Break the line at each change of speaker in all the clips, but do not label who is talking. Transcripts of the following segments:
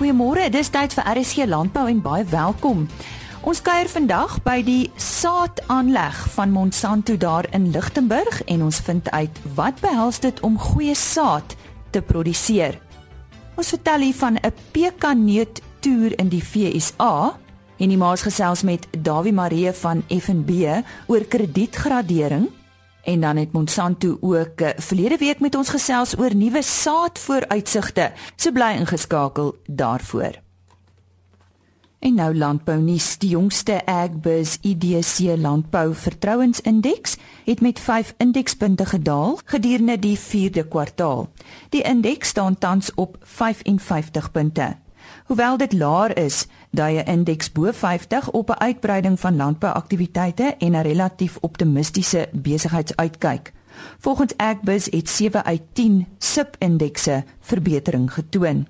Goeiemôre, dis tyd vir RSG Landbou en baie welkom. Ons kuier vandag by die saadaanleg van Monsanto daar in Lichtenburg en ons vind uit wat behels dit om goeie saad te produseer. Ons vertel hier van 'n pekaneut toer in die FSA en die maas gesels met Dawie Marie van FNB oor kredietgradering en dan het Monsanto ook uh, verlede week met ons gesels oor nuwe saadvooruitsigte. So bly ingeskakel daarvoor. En nou landbou nuus, die jongste Agbus IDC landbou vertrouensindeks het met 5 indekspunte gedaal gedurende die 4de kwartaal. Die indeks staan tans op 55 punte. Hoewel dit laer is, dui 'n indeks bo 50 op 'n uitbreiding van landbouaktiwiteite en 'n relatief optimistiese besigheidsuitkyk. Volgens Agbus het 7 uit 10 sub-indekse verbetering getoon.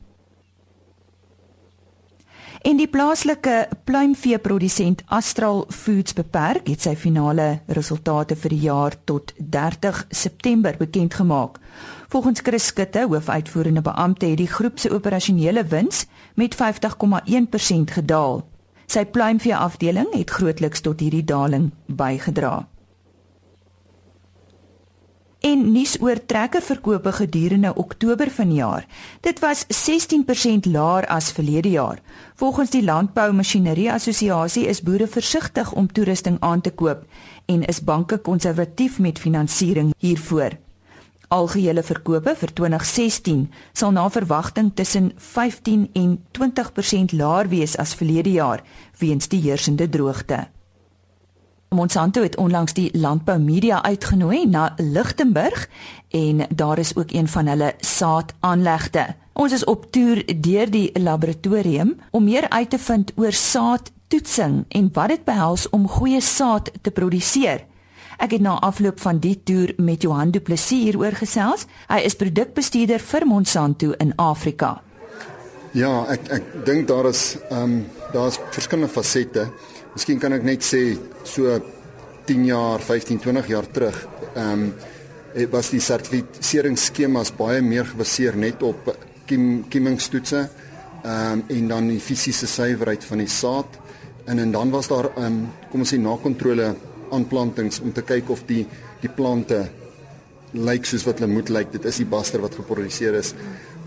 En die plaaslike pluimveeprodusent Astral Foods Beperk het sy finale resultate vir die jaar tot 30 September bekend gemaak. Volgens Chris Skutte, hoofuitvoerende beampte, het die groep se operasionele wins met 50,1% gedaal. Sy pluimvee afdeling het grootliks tot hierdie daling bygedra en nuus oor trekkerverkope gedurende Oktober vanjaar. Dit was 16% laer as verlede jaar. Volgens die Landbou Masjinerie Assosiasie is boere versigtig om toerusting aan te koop en is banke konservatief met finansiering hiervoor. Algehele verkope vir 2016 sal na verwagting tussen 15 en 20% laer wees as verlede jaar weens die heersende droogte. Monsanto het onlangs die landbou media uitgenooi na Lichtenburg en daar is ook een van hulle saadaanlegte. Ons is op toer deur die laboratorium om meer uit te vind oor saadtoetsing en wat dit behels om goeie saad te produseer. Ek het na afloop van die toer met Johan Du Plessis hieroor gesels. Hy is produkbestuurder vir Monsanto in Afrika.
Ja, ek ek dink daar is ehm um, daar's verskillende fasette. Miskien kan ek net sê so 10 jaar, 15, 20 jaar terug, ehm um, was die sertifiseringsskemas baie meer gebaseer net op kiem kiemingstoetse ehm um, en dan die fisiese suiwerheid van die saad en en dan was daar ehm um, kom ons sê nakontrole aanplantings om te kyk of die die plante lyk soos wat hulle moet lyk. Dit is die baster wat geproduseer is.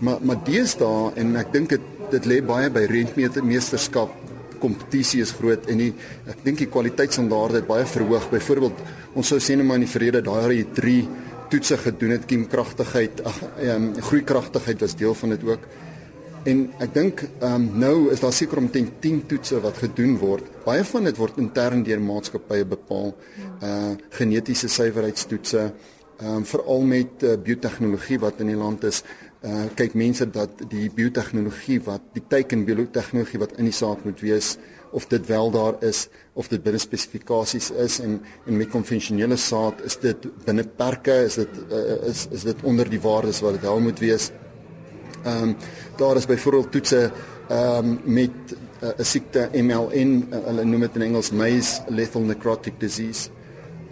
Maar maar deesdae en ek dink dit dit lê baie by rentmeesterskap kompetisie is groot en die ek dink die kwaliteitsstandaarde het baie verhoog. Byvoorbeeld, ons sou sê net maar in die verlede daai het 3 toetse gedoen het, kiemkragtigheid, ag ehm um, groeikragtigheid was deel van dit ook. En ek dink ehm um, nou is daar seker omtrent 10 toetse wat gedoen word. Baie van dit word intern deur maatskappye bepaal. Uh genetiese suiwerheidstoetse, ehm um, veral met uh, biotehnologie wat in die land is uh kyk mense dat die biotehnologie wat die teiken biotehnologie wat in die saak moet wees of dit wel daar is of dit binne spesifikasies is en en met konvensionele saad is dit binne perke is dit uh, is is dit onder die waardes wat dit wel moet wees. Ehm um, daar is byvoorbeeld toetse ehm um, met 'n uh, siekte MLN uh, hulle noem dit in Engels maize lethal necrotic disease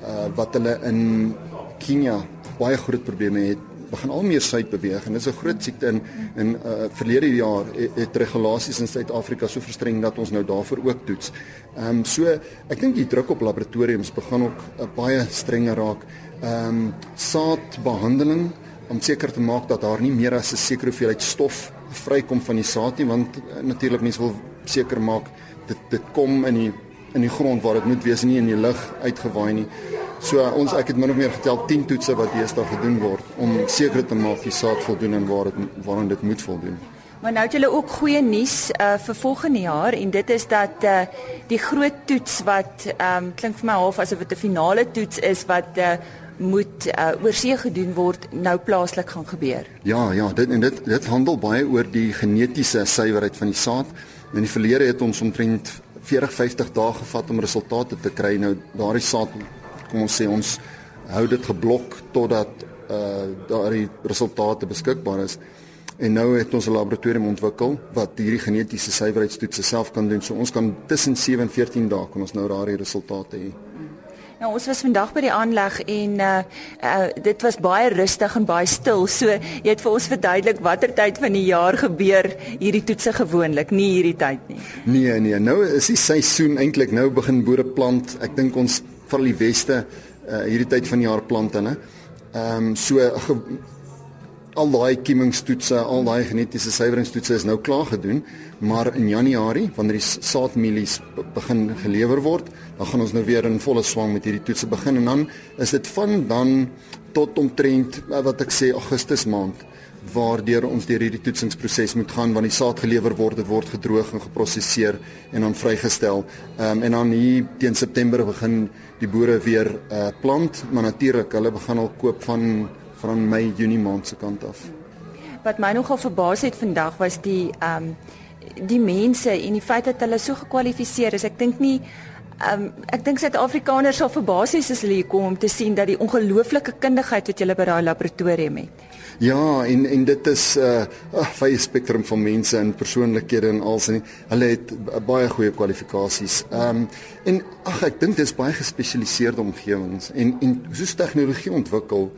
uh wat hulle in Kenia baie groot probleme het begin al meer suid beweeg en dit is 'n groot siekte in in uh, verlede jaar het, het regulasies in Suid-Afrika so verstreng dat ons nou daarvoor ook toets. Ehm um, so ek dink die druk op laboratoriums begin ook uh, baie strenger raak. Ehm um, saadbehandeling om seker te maak dat daar nie meer as 'n sekere hoeveelheid stof vrykom van die saad nie want uh, natuurlik mense wil seker maak dit dit kom in die in die grond waar dit moet wees nie in die lug uitgewaai nie. So ons ek het min of meer getel 10 toetse wat deesdae gedoen word om seker te maak die saad voldoen en waar dit waaraan dit moet voldoen.
Maar nou het julle ook goeie nuus uh, vir volgende jaar en dit is dat uh, die groot toets wat um, klink vir my half asof dit 'n finale toets is wat uh, moet uh, oorsee gedoen word nou plaaslik gaan gebeur.
Ja, ja, dit en dit dit handel baie oor die genetiese suiwerheid van die saad. In die verlede het ons omtrent 40 50 dae gevat om resultate te kry. Nou daardie saad kom ons sê ons hou dit geblok totdat uh daardie resultate beskikbaar is. En nou het ons 'n laboratorium ontwikkel wat hierdie genetiese suiwerheidstoetse self kan doen. So ons kan tussen 7 en 14 dae kan ons nou daardie resultate hê.
Nou ons was vandag by die aanleg en uh, uh dit was baie rustig en baie stil. So jy het vir ons verduidelik watter tyd van die jaar gebeur hierdie toetse gewoonlik, nie hierdie tyd nie.
Nee nee, nou is die seisoen eintlik nou begin boere plant. Ek dink ons vir die weste uh hierdie tyd van die jaar plant hulle. Ehm um, so al daai kiemingstoetse, al daai genetiese suiweringstoetse is nou klaar gedoen, maar in Januarie wanneer die saadmielies begin gelewer word, dan gaan ons nou weer in volle swang met hierdie toetse begin en dan is dit van dan tot omtrent eh, wat ek sê Augustus maand waardeur ons deur hierdie toetsingsproses moet gaan wanneer die saad gelewer word, dit word gedroog en geproseseer en dan vrygestel. Ehm um, en dan hier teen September begin die boere weer uh, plant, maar natuurlik, hulle begin al koop van van Mei Junie maand se kant af.
Wat my nogal verbaas het vandag was die ehm um, die mense en die feit dat hulle so gekwalifiseer is. Ek dink nie ehm um, ek dink Suid-Afrikaners sal verbaas wees as hulle hier kom om te sien dat die ongelooflike kundigheid wat julle by daai laboratorium het.
Ja, en en dit is 'n uh, baie spektrum van mense en persoonlikhede en als en hulle het baie goeie kwalifikasies. Ehm um, en ag ek dink dit is baie gespesialiseerde omgewings en en soos tegnologie ontwikkel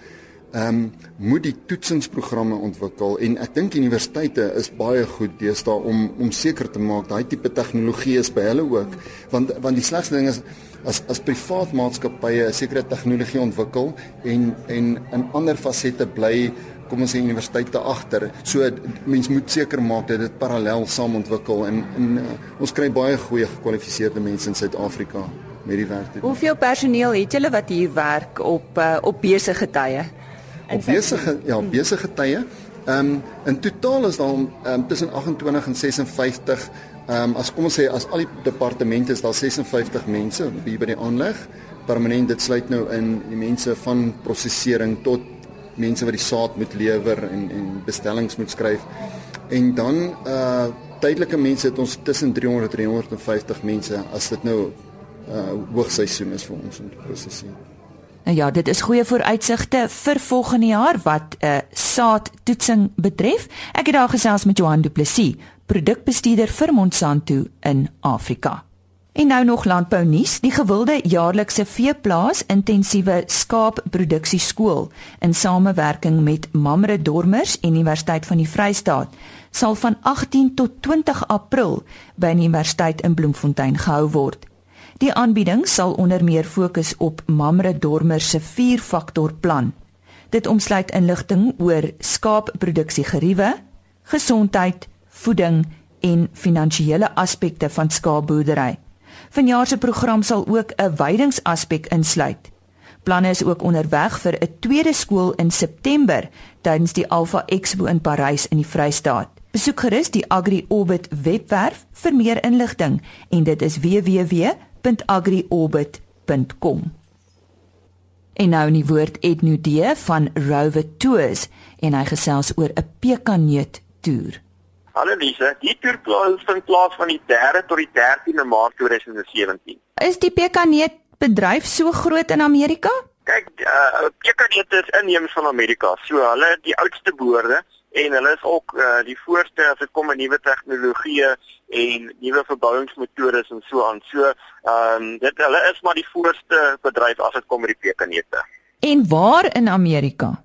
ehm um, moet die toetsingsprogramme ontwikkel en ek dink universiteite is baie goed deesdae om om seker te maak daai tipe tegnologie is by hulle ook want want die slegste ding is as as privaat maatskappye 'n sekere tegnologie ontwikkel en en in ander fasette bly kom ons sê universiteite agter. So mens moet seker maak dat dit parallel saam ontwikkel en, en uh, ons kry baie goeie gekwalifiseerde mense in Suid-Afrika met die werk.
Hoeveel personeel het julle wat hier werk op uh, op besige tye?
Op besige ja, besige tye. Ehm um, in totaal is daar um, tussen 28 en 56 ehm um, as kom ons sê as al die departemente is daar 56 mense hier by die aanleg. Permanent dit sluit nou in die mense van prosesering tot mense wat die saad moet lewer en en bestellings moet skryf. En dan uh tydelike mense het ons tussen 300 en 350 mense as dit nou uh hoogseisoen is vir ons om te prosesseer.
Nou ja, dit is goeie vooruitsigte vir volgende jaar wat 'n uh, saadtoetsing betref. Ek het daar gesels met Johan Du Plessis, produkbestuurder vir Monsanto in Afrika. En nou nog landbou nuus, die gewilde jaarlikse veeplaas intensiewe skaapproduksie skool in samewerking met Mamre Dormers Universiteit van die Vrystaat sal van 18 tot 20 April by die Universiteit in Bloemfontein gehou word. Die aanbieding sal onder meer fokus op Mamre Dormer se 4-faktor plan. Dit omsluit inligting oor skaapproduksie geriewe, gesondheid, voeding en finansiële aspekte van skaapboerdery. Vanjaar se program sal ook 'n wydingsaspek insluit. Planne is ook onderweg vir 'n tweede skool in September tydens die Alpha Expo in Parys in die Vrystaat. Besoek gerus die Agri Orbit webwerf vir meer inligting en dit is www www.agriorbit.com. En nou in die woord Etnodee van Rover Tours en hy gesels oor 'n pekaneut toer.
Hallo Lise, die toer vind plaas van die 3de tot die 13de Maart 2017.
Is die pekaneut bedryf so groot in Amerika?
Kyk, uh, pekaneut is inheems van Amerika. So hulle die oudste boorde en hulle is ook uh, die voorste as dit kom aan nuwe tegnologieë en nuwe verbouingsmetodes en so aan. So, ehm um, dit hulle is maar die voorste bedryf as dit kom met die pekanete.
En waar in Amerika?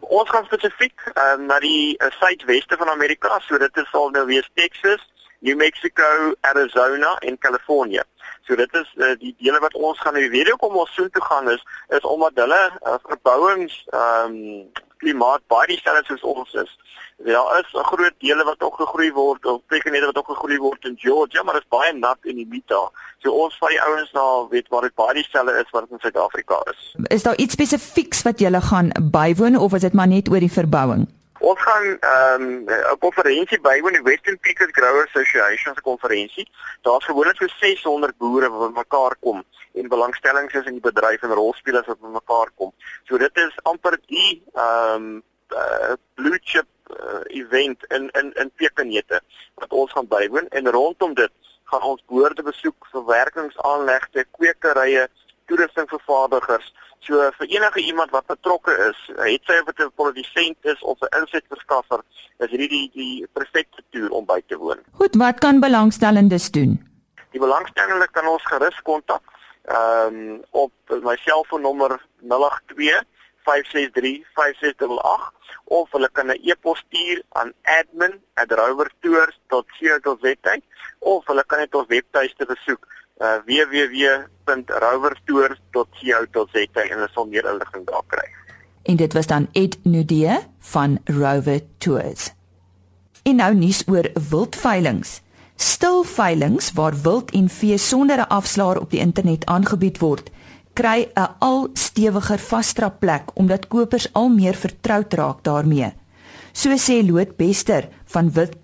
Ons gaan spesifiek um, na die uh, suidweste van Amerika, so dit is al nou weer Texas, New Mexico, Arizona en Kalifornië. So dit is uh, die dele wat ons gaan nou weet hoekom ons soontoe gaan is is omdat hulle uh, verbouings ehm um, klimaat baie dieselfde soos ons is. Ja, is 'n groot dele wat ook gegroei word of plekke wat ook gegroei word in Georgia, maar dit is baie nat en humid daar. So ons van die ouens nou weet waar dit baie dieselfde is wat in Suid-Afrika is.
Is daar iets spesifieks wat julle gaan bywoon of is dit maar net oor die verbouing?
Ons gaan ehm um, 'n konferensie bywoon, die Western Peaks Growers Association se konferensie. Daar's gewoonlik so 600 boere wat mekaar kom en belangstellings is in die bedryf en rolspelers wat mekaar kom. So dit is amper die ehm um, uh, blue chip uh, event in in in Pekanete wat ons gaan bywoon en rondom dit gaan ons boorde besoek, verwerkingsaanlegte, kwekerye, toerustingvervaardigers So vir enige iemand wat betrokke is, het sy of dit 'n produsent is of 'n insetverskaffer, is hierdie die die perfekte toer om by te woon.
Goed, wat kan belangstellendes doen?
Die belangstellendes kan ons gerus kontak. ehm um, op my selfoonnommer 082 563 5688 of hulle kan 'n e-pos stuur aan admin@rovertours.co.za of hulle kan net ons webtuiste besoek uh, www.rovertours.co.za en hulle sal meer inligting daar kry.
En dit was dan Ed Nudee van Rover Tours. En nou nuus oor wildveilings. Stilveilings waar wild en vee sonder 'n afslaer op die internet aangebied word, kry 'n al stewiger vasdrap plek omdat kopers al meer vertroud raak daarmee. So sê Loot Bester van Wild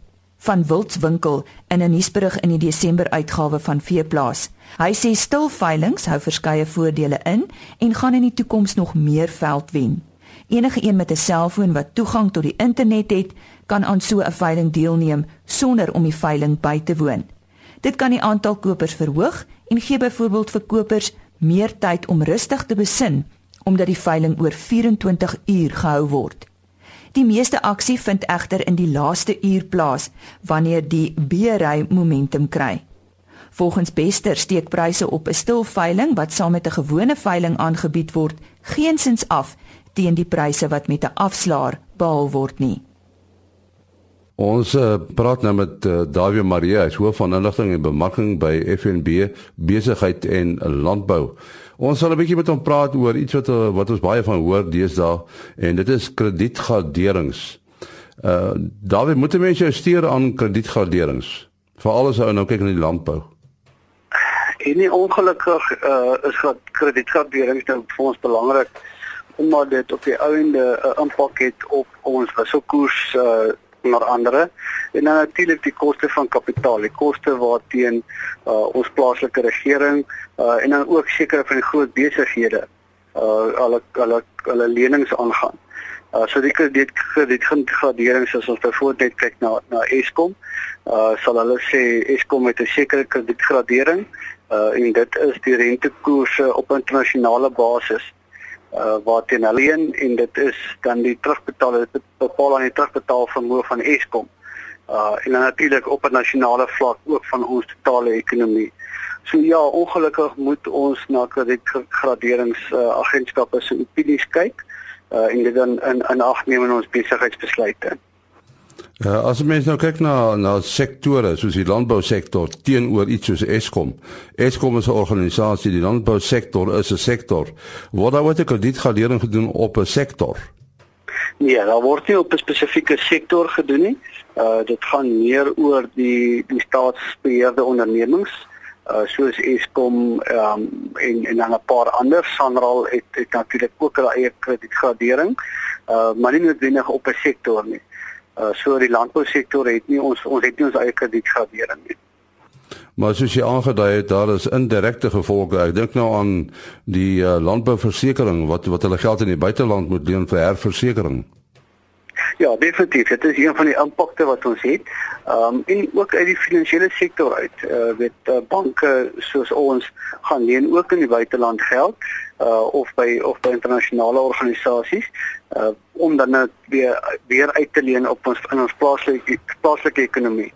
van Wildswinkel in 'n nuusberig in die Desember uitgawe van Veeplaas. Hy sê stilveilings hou verskeie voordele in en gaan in die toekoms nog meer veld wen. Enige een met 'n selfoon wat toegang tot die internet het, kan aan so 'n veiling deelneem sonder om die veiling by te woon. Dit kan die aantal kopers verhoog en gee byvoorbeeld vir kopers meer tyd om rustig te besin omdat die veiling oor 24 uur gehou word. Die meeste aksie vind egter in die laaste uur plaas wanneer die beery momentum kry. Volgens Bester steek pryse op 'n stil veiling wat saam met 'n gewone veiling aangebied word, geensins af teen die pryse wat met 'n afslaer behaal word nie.
Ons uh, praat nou met uh, Dawie Marie, hy's hoof van inligting en bemarking by FNB Besigheid en Landbou. Ons sal 'n bietjie met hom praat oor iets wat uh, wat ons baie van hoor deesdae en dit is kredietgraderings. Uh Dawie, moet mense jou stuur aan kredietgraderings? Veral as ou nou kyk na die landbou.
En nie ongelukkig uh is kredietgraderings nou vir ons belangrik omdat dit op die ou ende 'n uh, impak het op ons wisselkoers uh onder andere en dan natuurlik die koste van kapitaal, die koste waarteen uh, ons plaaslike regering uh, en dan ook sekere van die groot besighede uh alle alle alle lenings aangaan. Uh so die krediet krediet graderings as ons byvoorbeeld net kyk na na Eskom, uh sal hulle sê Eskom het 'n sekere kredietgradering uh en dit is die rentekoerse op internasionale basis uh wat teen alleen en dit is dan die terugbetaal dit bepaal aan die terugbetaal vermoë van Eskom. Uh en dan natuurlik op 'n nasionale vlak ook van ons totale ekonomie. So ja, ongelukkig moet ons na kredietgraderings uh, agentskappe se opinies kyk uh en dit dan in in ag neem in ons besigheidsbesluite.
Ja, as mens nou kyk na na sektore soos die landbousektor teenoor iets soos Eskom. Eskom is 'n organisasie, die landbousektor is 'n sektor. Word daar wat kredietgradering gedoen op 'n sektor?
Nee, daar word nie op 'n spesifieke sektor gedoen nie. Uh dit gaan meer oor die die staatsbeheerde ondernemings uh soos Eskom um, en en dan 'n paar ander Sanral het, het natuurlik ook hulle eie kredietgradering. Uh maar nie noodwendig op 'n sektor nie. Uh so die landbousektor het nie ons ons het nie ons eie kredietgradering nie.
Maar soos jy aangedui het, daar is indirekte gevolge. Ek dink nou aan die uh, landbouversekering wat wat hulle geld in die buiteland moet leen vir herversekering.
Ja, definitief. Dit is een van die impakte wat ons het. Ehm um, en ook uit die finansiële sektor uit. Uh weet uh, banke soos ons gaan leen ook in die buiteland geld uh of by of by internasionale organisasies uh om dan nou weer weer uit te leen op ons in ons plaaslike plaaslike ekonomie.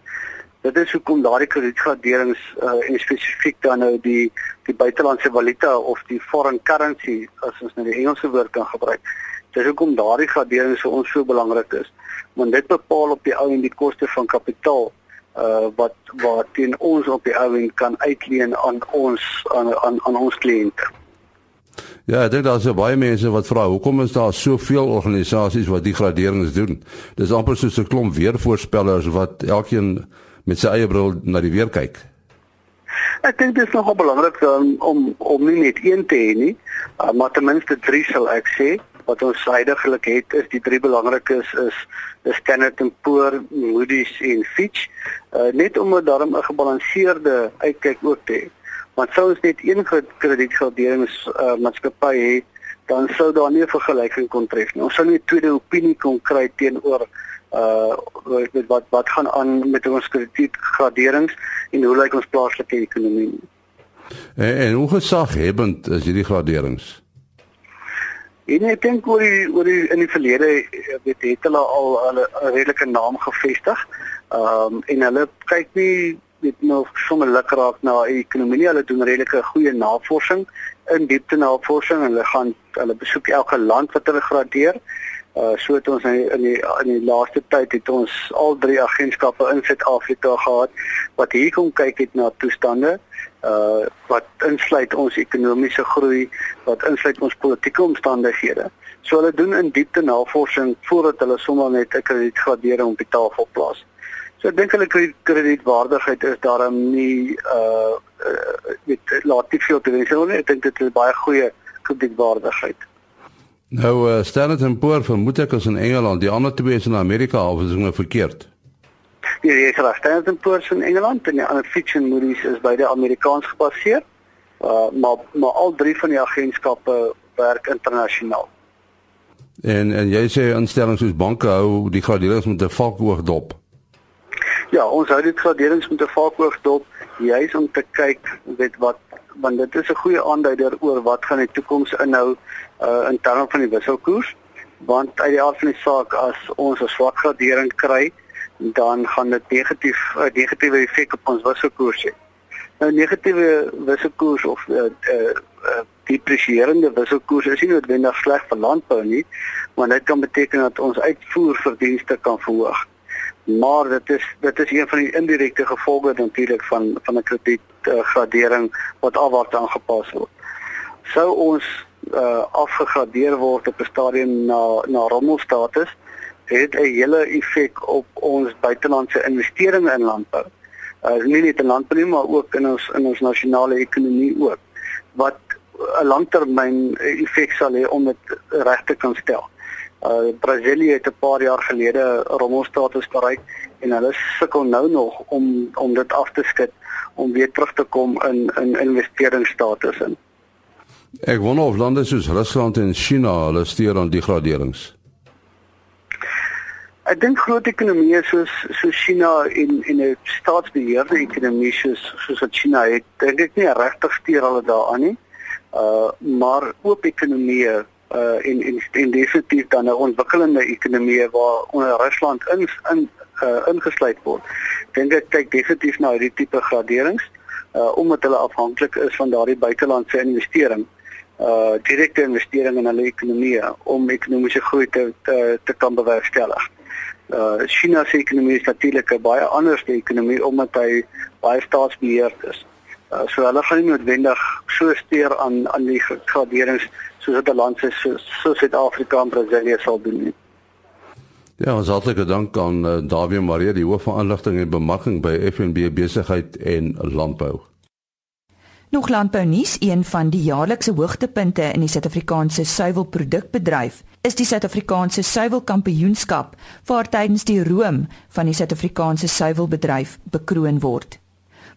Dit is hoekom daardie kredietgraderings uh en spesifiek dan nou die die buitelandse valuta of die foreign currency as ons nou die Engelse woord kan gebruik Dis hoekom daardie gradering vir ons so belangrik is. Want dit bepaal op die ou en die koste van kapitaal uh wat wat teen ons op die ou en kan uitleen aan ons aan aan, aan ons kliënte.
Ja, ek dink daar is baie mense wat vra hoekom is daar soveel organisasies wat die graderings doen? Dis amper soos 'n klomp weervoorspellers wat elkeen met sy eie bril na die weer kyk.
Ek dink dit is nogal belangrik um, om om nie net een te hê nie, uh, maar ten minste drie sal ek sê wat ons heidaglik het is die drie belangrikes is is Standard & Poor, Moody's en Fitch. Uh, net om 'n darm 'n gebalanseerde uitkyk ook te hê. Want sou ons net een kredietgraderings uh, maatskappy hê, dan sou daar nie 'n vergelyking kon tref nie. Ons sou nie 'n tweede opinie kon kry teenoor uh met wat wat gaan aan met ons kredietgraderings en hoe lyk ons plaaslike ekonomie?
En, en hoe gesaghebend is hierdie graderings?
En ek dink oor die oor die in die verlede eh, weet het hulle al 'n redelike naam gevestig. Ehm um, en hulle kyk nie weet nou sommer lekker raak na ekonomie. Hulle doen redelike goeie navorsing in diepte navorsing. Hulle gaan hulle besoek elke land wat hulle gradeer. Uh so het ons in die, in die in die laaste tyd het ons al drie agentskappe in Suid-Afrika gehad wat hier kom kyk het na toestande uh wat insluit ons ekonomiese groei, wat insluit ons politieke omstandighede. So hulle doen in diepte navorsing voordat hulle sommer net 'n kredietgradering op die tafel plaas. So ek dink hulle kredietwaardigheid is daarom nie uh dit laat nie veel te wens nie. Ek dink dit is baie goeie kredietwaardigheid.
Nou uh, Standard & Poor's vermoed ek is in Engeland, die ander twee is in Amerika of is dit verkeerd?
Ja, die is reg. Standard & Poor's in Engeland en die ander Fitch en Moody's is beide Amerikaans gebaseer. Uh maar maar al drie van die agentskappe werk internasionaal.
En en jy sê instellings soos banke hou die graderings met 'n valkoog dop.
Ja, ons hou dit graderings met 'n valkoog dop juis om te kyk weet wat want dit is 'n goeie aanduider oor wat gaan die toekoms inhou uh in terme van die wisselkoers want uit die aard van die saak as ons 'n swak gradering kry dan gaan dit negatief 'n uh, negatiewe effek op ons wisselkoers hê. Nou negatiewe wisselkoers of uh, uh, uh, depresierende wisselkoers is nie noodwendig sleg vir landbou nie, maar dit kan beteken dat ons uitvoerverdienste kan verhoog. Maar dit is dit is een van die indirekte gevolge natuurlik van van 'n kredietgradering uh, wat alwaar aangepas word. Sou ons uh, afgegradeer word op 'n stadium na na rommelstatus, het 'n hele effek op ons buitelandse investeringe in landbou. Uh nie net in landbou nie, maar ook in ons in ons nasionale ekonomie ook wat 'n langtermyn effek sal hê om dit reg te kan stel. Uh Brasilië het 'n paar jaar gelede rommelstatus bereik en hulle sukkel nou nog om om dit af te skud om weer terug te kom in in investeringsstatus in.
Ek wonder of lande soos Rusland en China hulle steur aan degraderings.
Ek dink groot ekonomieë soos so China en en 'n staatsbeheerde ekonomie soos soos wat China het, dink ek nie regtig steur hulle daaraan nie. Uh maar oop ekonomieë uh in in in definitief dan 'n ontwikkelende ekonomie waar onder Rusland in in uh ingesluit word. Dink ek kyk definitief na hierdie tipe graderings uh omdat hulle afhanklik is van daardie buitelandse investering uh direkte investering in hulle ekonomie om ekonomiese groei te te, te kan bewerkstellig. Uh China se ekonomie is natuurlik 'n baie ander ekonomie omdat hy baie staatsbeheerd is. Uh so hulle gaan nie noodwendig so steur aan aan die graderings soos wat 'n land soos so Suid-Afrika en Brasilië sal doen nie.
Ja, ons hartlike dank aan uh, Dawie Marie, die hoof van aanligting en bemarking by FNB Besigheid en Landbou.
Nog landbou nuus, een van die jaarlikse hoogtepunte in die Suid-Afrikaanse suiwelprodukbedryf is die Suid-Afrikaanse suiwelkampioenskap waar tydens die room van die Suid-Afrikaanse suiwelbedryf bekroon word.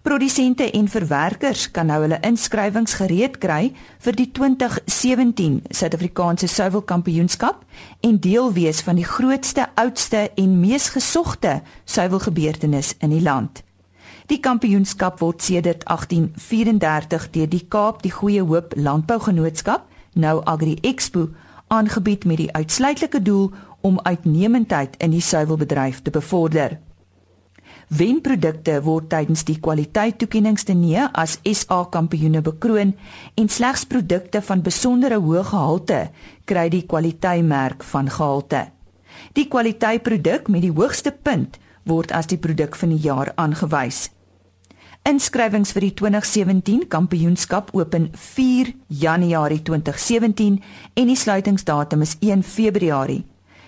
Produsente en verwerkers kan nou hulle inskrywings gereed kry vir die 2017 Suid-Afrikaanse suiwelkampioenskap en deel wees van die grootste, oudste en mees gesogte suiwelgebeurtenis in die land. Die kampioenskap word sedert 1834 deur die Kaap die Goeie Hoop Landbougenootskap, nou Agri Expo, aangebied met die uitsluitlike doel om uitnemendheid in die suiwelbedryf te bevorder. Wenprodukte word tydens die kwaliteittoekenningstenee as SA kampioene bekroon en slegs produkte van besondere hoë gehalte kry die kwaliteitmerk van gehalte. Die kwaliteitproduk met die hoogste punt word as die produk van die jaar aangewys. Inskrywings vir die 2017 kampioenskap open 4 Januarie 2017 en die sluitingsdatum is 1 Februarie.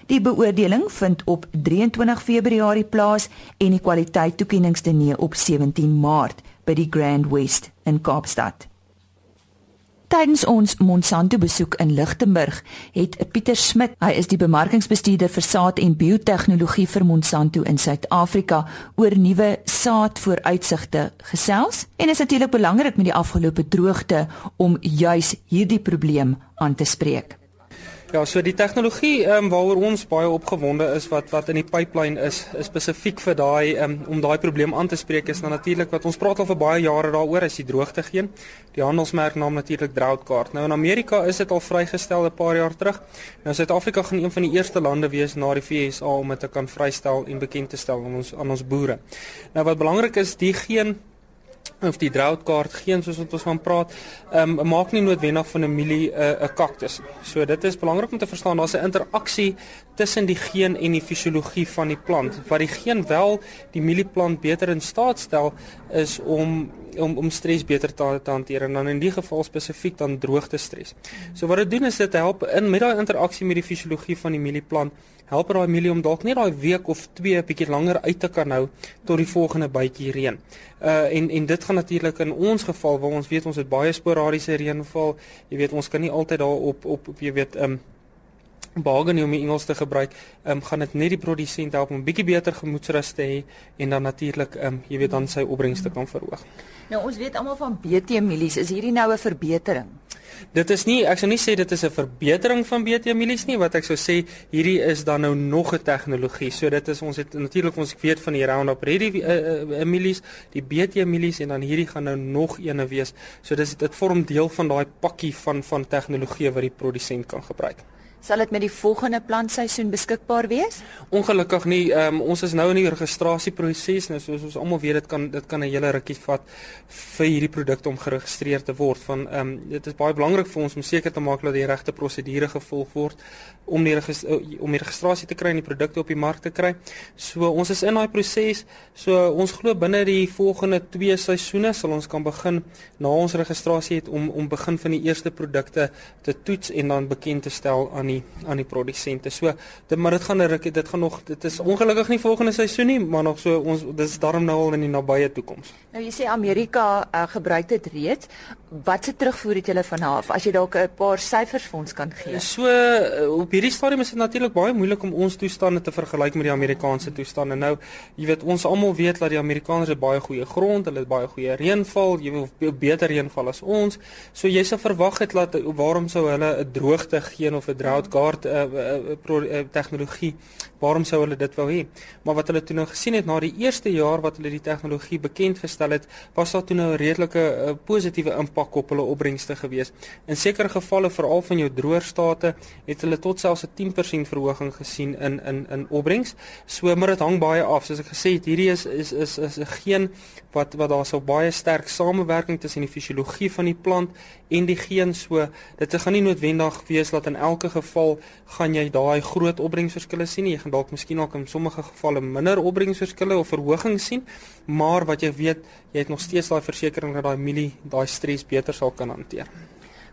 Die beoordeling vind op 23 Februarie plaas en die kwaliteittoekenningsdiner op 17 Maart by die Grand West in Kaapstad. Tydens ons Monsanto besoek in Lichtenburg het Pieter Smit, hy is die bemarkingsbestuurder vir saad en biotehnologie vir Monsanto in Suid-Afrika oor nuwe saadvooruitsigte gesels en is natuurlik belangrik met die afgelope droogte om juis hierdie probleem aan te spreek.
Ja, so die tegnologie ehm um, waaroor ons baie opgewonde is wat wat in die pipeline is, is spesifiek vir daai ehm um, om daai probleem aan te spreek is nou natuurlik wat ons praat al vir baie jare daaroor is die droogte geen. Die handelsmerknaam natuurlik Drought Card. Nou in Amerika is dit al vrygestel 'n paar jaar terug. Nou Suid-Afrika gaan een van die eerste lande wees na die VSA om dit te kan vrystel en bekend te stel aan ons aan ons boere. Nou wat belangrik is, die geen of die droughtkaart geen soos wat ons van praat, ehm um, maak nie noodwendig van 'n mielie 'n uh, 'n kaktus. So dit is belangrik om te verstaan daar's 'n interaksie tussen die geen en die fisiologie van die plant. Wat die geen wel die mielieplant beter in staat stel is om om om stres beter te, te hanteer en dan in die geval spesifiek dan droogte stres. So wat dit doen is dit help in met daai interaksie met die fisiologie van die mielieplant help daai mielie om dalk net daai week of 2 'n bietjie langer uit te kan hou tot die volgende bytjie reën. Uh en en dit gaan natuurlik in ons geval waar ons weet ons het baie sporadiese reënval. Jy weet ons kan nie altyd daar op, op jy weet um nie om die Engels te gebruik, um, gaan dit net die produsent help om 'n bietjie beter gemoedsrus te hê en dan natuurlik um, jy weet dan sy opbrengste kan verhoog.
Nou ons weet almal van BT mielies, is hierdie nou 'n verbetering?
Dit is nie ek sou nie sê dit is 'n verbetering van BT mielies nie, wat ek sou sê hierdie is dan nou nog 'n tegnologie. So dit is ons het natuurlik ons weet van die Roundup Ready uh, uh, mielies, die BT mielies en dan hierdie gaan nou nog eene wees. So dis dit vorm deel van daai pakkie van van tegnologie wat die produsent kan gebruik.
Sal dit met die volgende plantseisoen beskikbaar wees?
Ongelukkig nie. Um, ons is nou in die registrasieproses. Nou soos ons almal weet, dit kan dit kan 'n hele rukkie vat vir hierdie produk om geregistreer te word. Van ehm um, dit is baie belangrik vir ons om seker te maak dat die regte prosedure gevolg word om die om die registrasie te kry en die produkte op die mark te kry. So ons is in daai proses. So ons glo binne die volgende 2 seisoene sal ons kan begin na ons registrasie het om om begin van die eerste produkte te toets en dan bekend te stel aan die aan die produsente. So dit maar dit gaan 'n rukkie, dit gaan nog dit is ongelukkig nie volgende seisoen nie, maar nog so ons dis darm nou al in die nabye toekoms.
Nou jy sê Amerika uh, gebruik dit reeds. Wat se terugvoer het julle van af as jy dalk 'n paar syfers vir ons kan gee?
So uh, op hierdie stadium is dit natuurlik baie moeilik om ons toestande te vergelyk met die Amerikaanse toestande. Nou, jy weet ons almal weet dat die Amerikaners het baie goeie grond, hulle het baie goeie reënval, jy weet beter reënval as ons. So jy sou verwag het dat waarom sou hulle 'n droogte geen of 'n drought guard uh, uh, uh, tegnologie waarom sou hulle dit wou hê? Maar wat hulle toe nou gesien het na die eerste jaar wat hulle die tegnologie bekend gestel het was daar toe nou 'n redelike uh, positiewe impak op hulle opbrengste gewees. In sekere gevalle veral van jou droër state het hulle tot selfs 'n 10% verhoging gesien in in in opbrengs. So maar dit hang baie af. Soos ek gesê het hierdie is is is is 'n geen wat wat daar so baie sterk samewerking tussen die fisiologie van die plant en die geen. So dit gaan nie noodwendig wees dat in elke geval gaan jy daai groot opbrengsverskille sien jy gaan dalk miskien ook in sommige gevalle minder opbrengsverskille of verhogings sien maar wat jy weet jy het nog steeds daai versekering dat daai mielie daai stres beter sal kan hanteer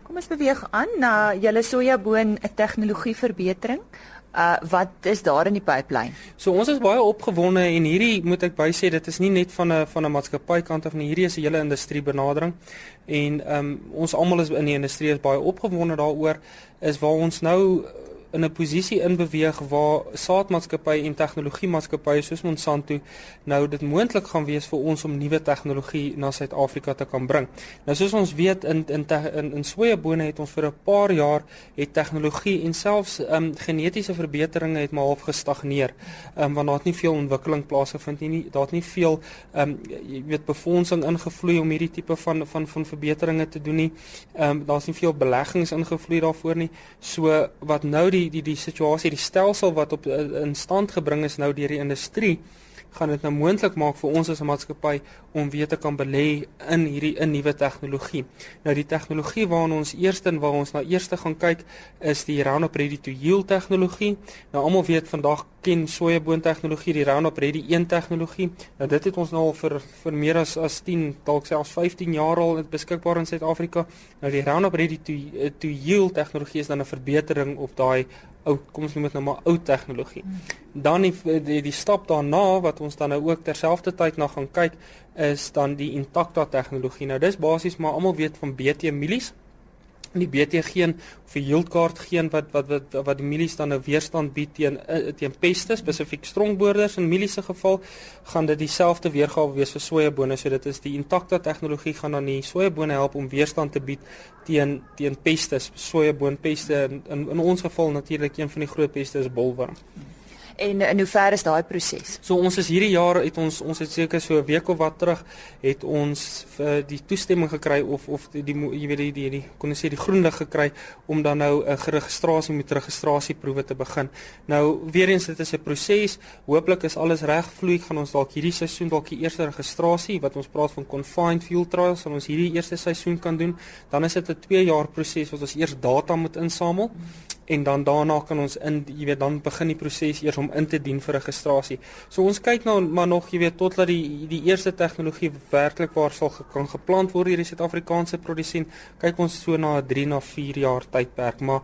Kom ons beweeg aan na julle sojaboon 'n tegnologie verbetering Uh wat is daar in die pipeline?
So ons is baie opgewonde en hierdie moet ek by sê dit is nie net van 'n van 'n maatskappy kant af nie, hierdie is 'n hele industrie benadering. En um ons almal is in die industrie is baie opgewonde daaroor is waar ons nou in 'n posisie inbeweeg waar saadmaatskappye en tegnologiemaatskappye soos Monsanto nou dit moontlik gaan wees vir ons om nuwe tegnologie na Suid-Afrika te kan bring. Nou soos ons weet in in in, in sojabone het ons vir 'n paar jaar het tegnologie en selfs um, genetiese verbeteringe het maar half gestagneer. Ehm um, want daar het nie veel ontwikkeling plaasgevind nie. Daar het nie veel ehm um, jy weet befondsing ingevloei om hierdie tipe van van van verbeteringe te doen nie. Ehm um, daar's nie veel beleggings ingevloei daarvoor nie. So wat nou die die die situasie, die stelsel wat op eh, in stand gebring is nou deur die industrie, gaan dit nou moontlik maak vir ons as 'n maatskappy om weer te kan belê in hierdie in nuwe tegnologie. Nou die tegnologie waarna ons eerstens waar ons nou eers gaan kyk is die Roundup Ready to Yield tegnologie. Nou almal weet vandag ken sojaboon tegnologie, die Roundup Ready 1 tegnologie. Nou dit het ons nou al vir vir meer as as 10, dalk selfs 15 jaar al beskikbaar in Suid-Afrika. Nou die Roundup Ready to to Yield tegnologie is dan 'n verbetering op daai ou kom ons noem dit nou maar ou tegnologie. Dan die, die die stap daarna wat ons dan nou ook terselfdertyd na gaan kyk is dan die Intacta tegnologie. Nou dis basies maar almal weet van BT mielies. Die BT geen of die yield kaart geen wat wat wat wat die mielies dan nou weerstand bied teen eh, teen peste spesifiek strongboorders in mielies se geval gaan dit dieselfde weergawe wees vir sojabone. So dit is die intakte tegnologie gaan dan die sojabone help om weerstand te bied teen teen peste sojaboonpeste in, in in ons geval natuurlik een van die groot peste is bolwurm
En in hoe ver is daai proses?
So ons is hierdie jaar het ons ons het seker so 'n week of wat terug het ons vir die toestemming gekry of of die, die jy weet die die, die kon ons sê die groen lig gekry om dan nou 'n geregistrasie met registrasieproewe te begin. Nou weer eens dit is 'n proses. Hooplik is alles reg vloei gaan ons dalk hierdie seisoen dalk die eerste registrasie wat ons praat van confined field trials sal ons hierdie eerste seisoen kan doen. Dan is dit 'n 2 jaar proses wat ons eers data moet insamel en dan daarna kan ons in jy weet dan begin die proses eers om in te dien vir registrasie. So ons kyk nou maar nog jy weet totdat die die eerste tegnologie werklik waar sal ge, kan geplant word deur die Suid-Afrikaanse produsent. Kyk ons so na 'n 3 na 4 jaar tydperk, maar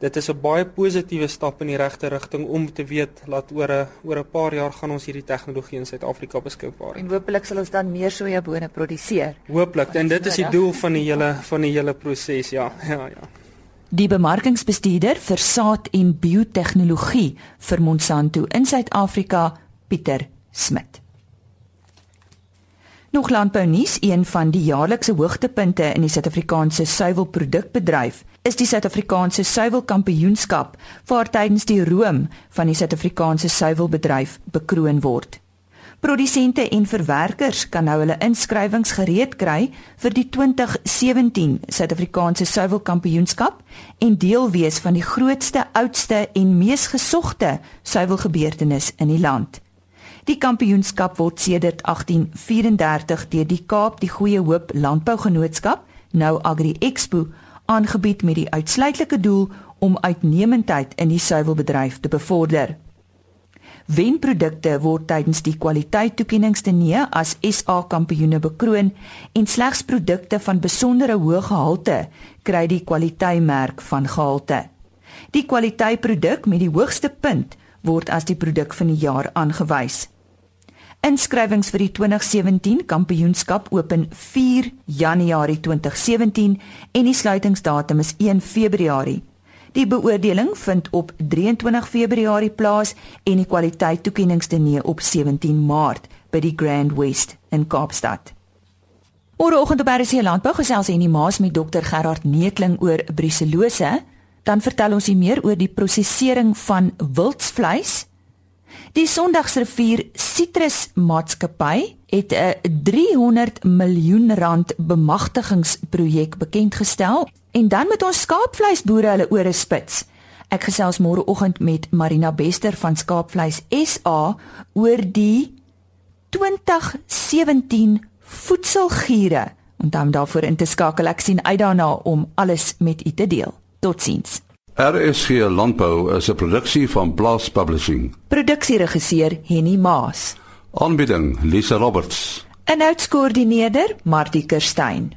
dit is 'n baie positiewe stap in die regte rigting om te weet dat oor 'n oor 'n paar jaar gaan ons hierdie tegnologie in Suid-Afrika beskikbaar hê.
En hopelik sal ons dan meer sojabone produseer.
Hooplik en dit is die doel van die hele van die hele proses, ja. Ja, ja.
Die bemarkingsbestuurder vir saad en biotehnologie vir Monsanto in Suid-Afrika, Pieter Smit. Nog landbou nuus, een van die jaarlikse hoogtepunte in die Suid-Afrikaanse suiwelprodukbedryf, is die Suid-Afrikaanse suiwelkampioenskap, waar tydens die roem van die Suid-Afrikaanse suiwelbedryf bekroon word. Produsente en verwerkers kan nou hulle inskrywings gereed kry vir die 2017 Suid-Afrikaanse Suiwelkampioenskap en deel wees van die grootste, oudste en mees gesogte suiwelgebeurtenis in die land. Die kampioenskap word sedert 1834 deur die Kaap die Goeie Hoop Landbougenootskap, nou Agri Expo, aangebied met die uitsluitlike doel om uitnemendheid in die suiwelbedryf te bevorder. Wenprodukte word tydens die kwaliteittoekenningstenee as SA kampioene bekroon en slegs produkte van besondere hoë gehalte kry die kwaliteitmerk van gehalte. Die kwaliteitproduk met die hoogste punt word as die produk van die jaar aangewys. Inskrywings vir die 2017 kampioenskap open 4 Januarie 2017 en die sluitingsdatum is 1 Februarie Die beoordeling vind op 23 Februarie plaas en die kwaliteit toekenningsdiner op 17 Maart by die Grand West in Kaapstad. Môreoggend op RC Landbou gesels en die maas met Dr Gerard Neetling oor bruselose, dan vertel ons meer oor die prosesering van wildsvleis. Die Sondagsrivier Citrus Maatskappy het 'n 300 miljoen rand bemagtigingsprojek bekend gestel En dan met ons skaapvleisboere hulle ore spits. Ek gesels môreoggend met Marina Bester van Skaapvleis SA oor die 2017 voedselgiere. En dan daarvoor in te skakel ek sien uit daarna om alles met u te deel. Totsiens.
RSG Landbou is 'n produksie van Blast Publishing.
Produksieregisseur Henny Maas.
Aanbieding Lisa Roberts.
En uitskoördineerder Martie Kerstyn.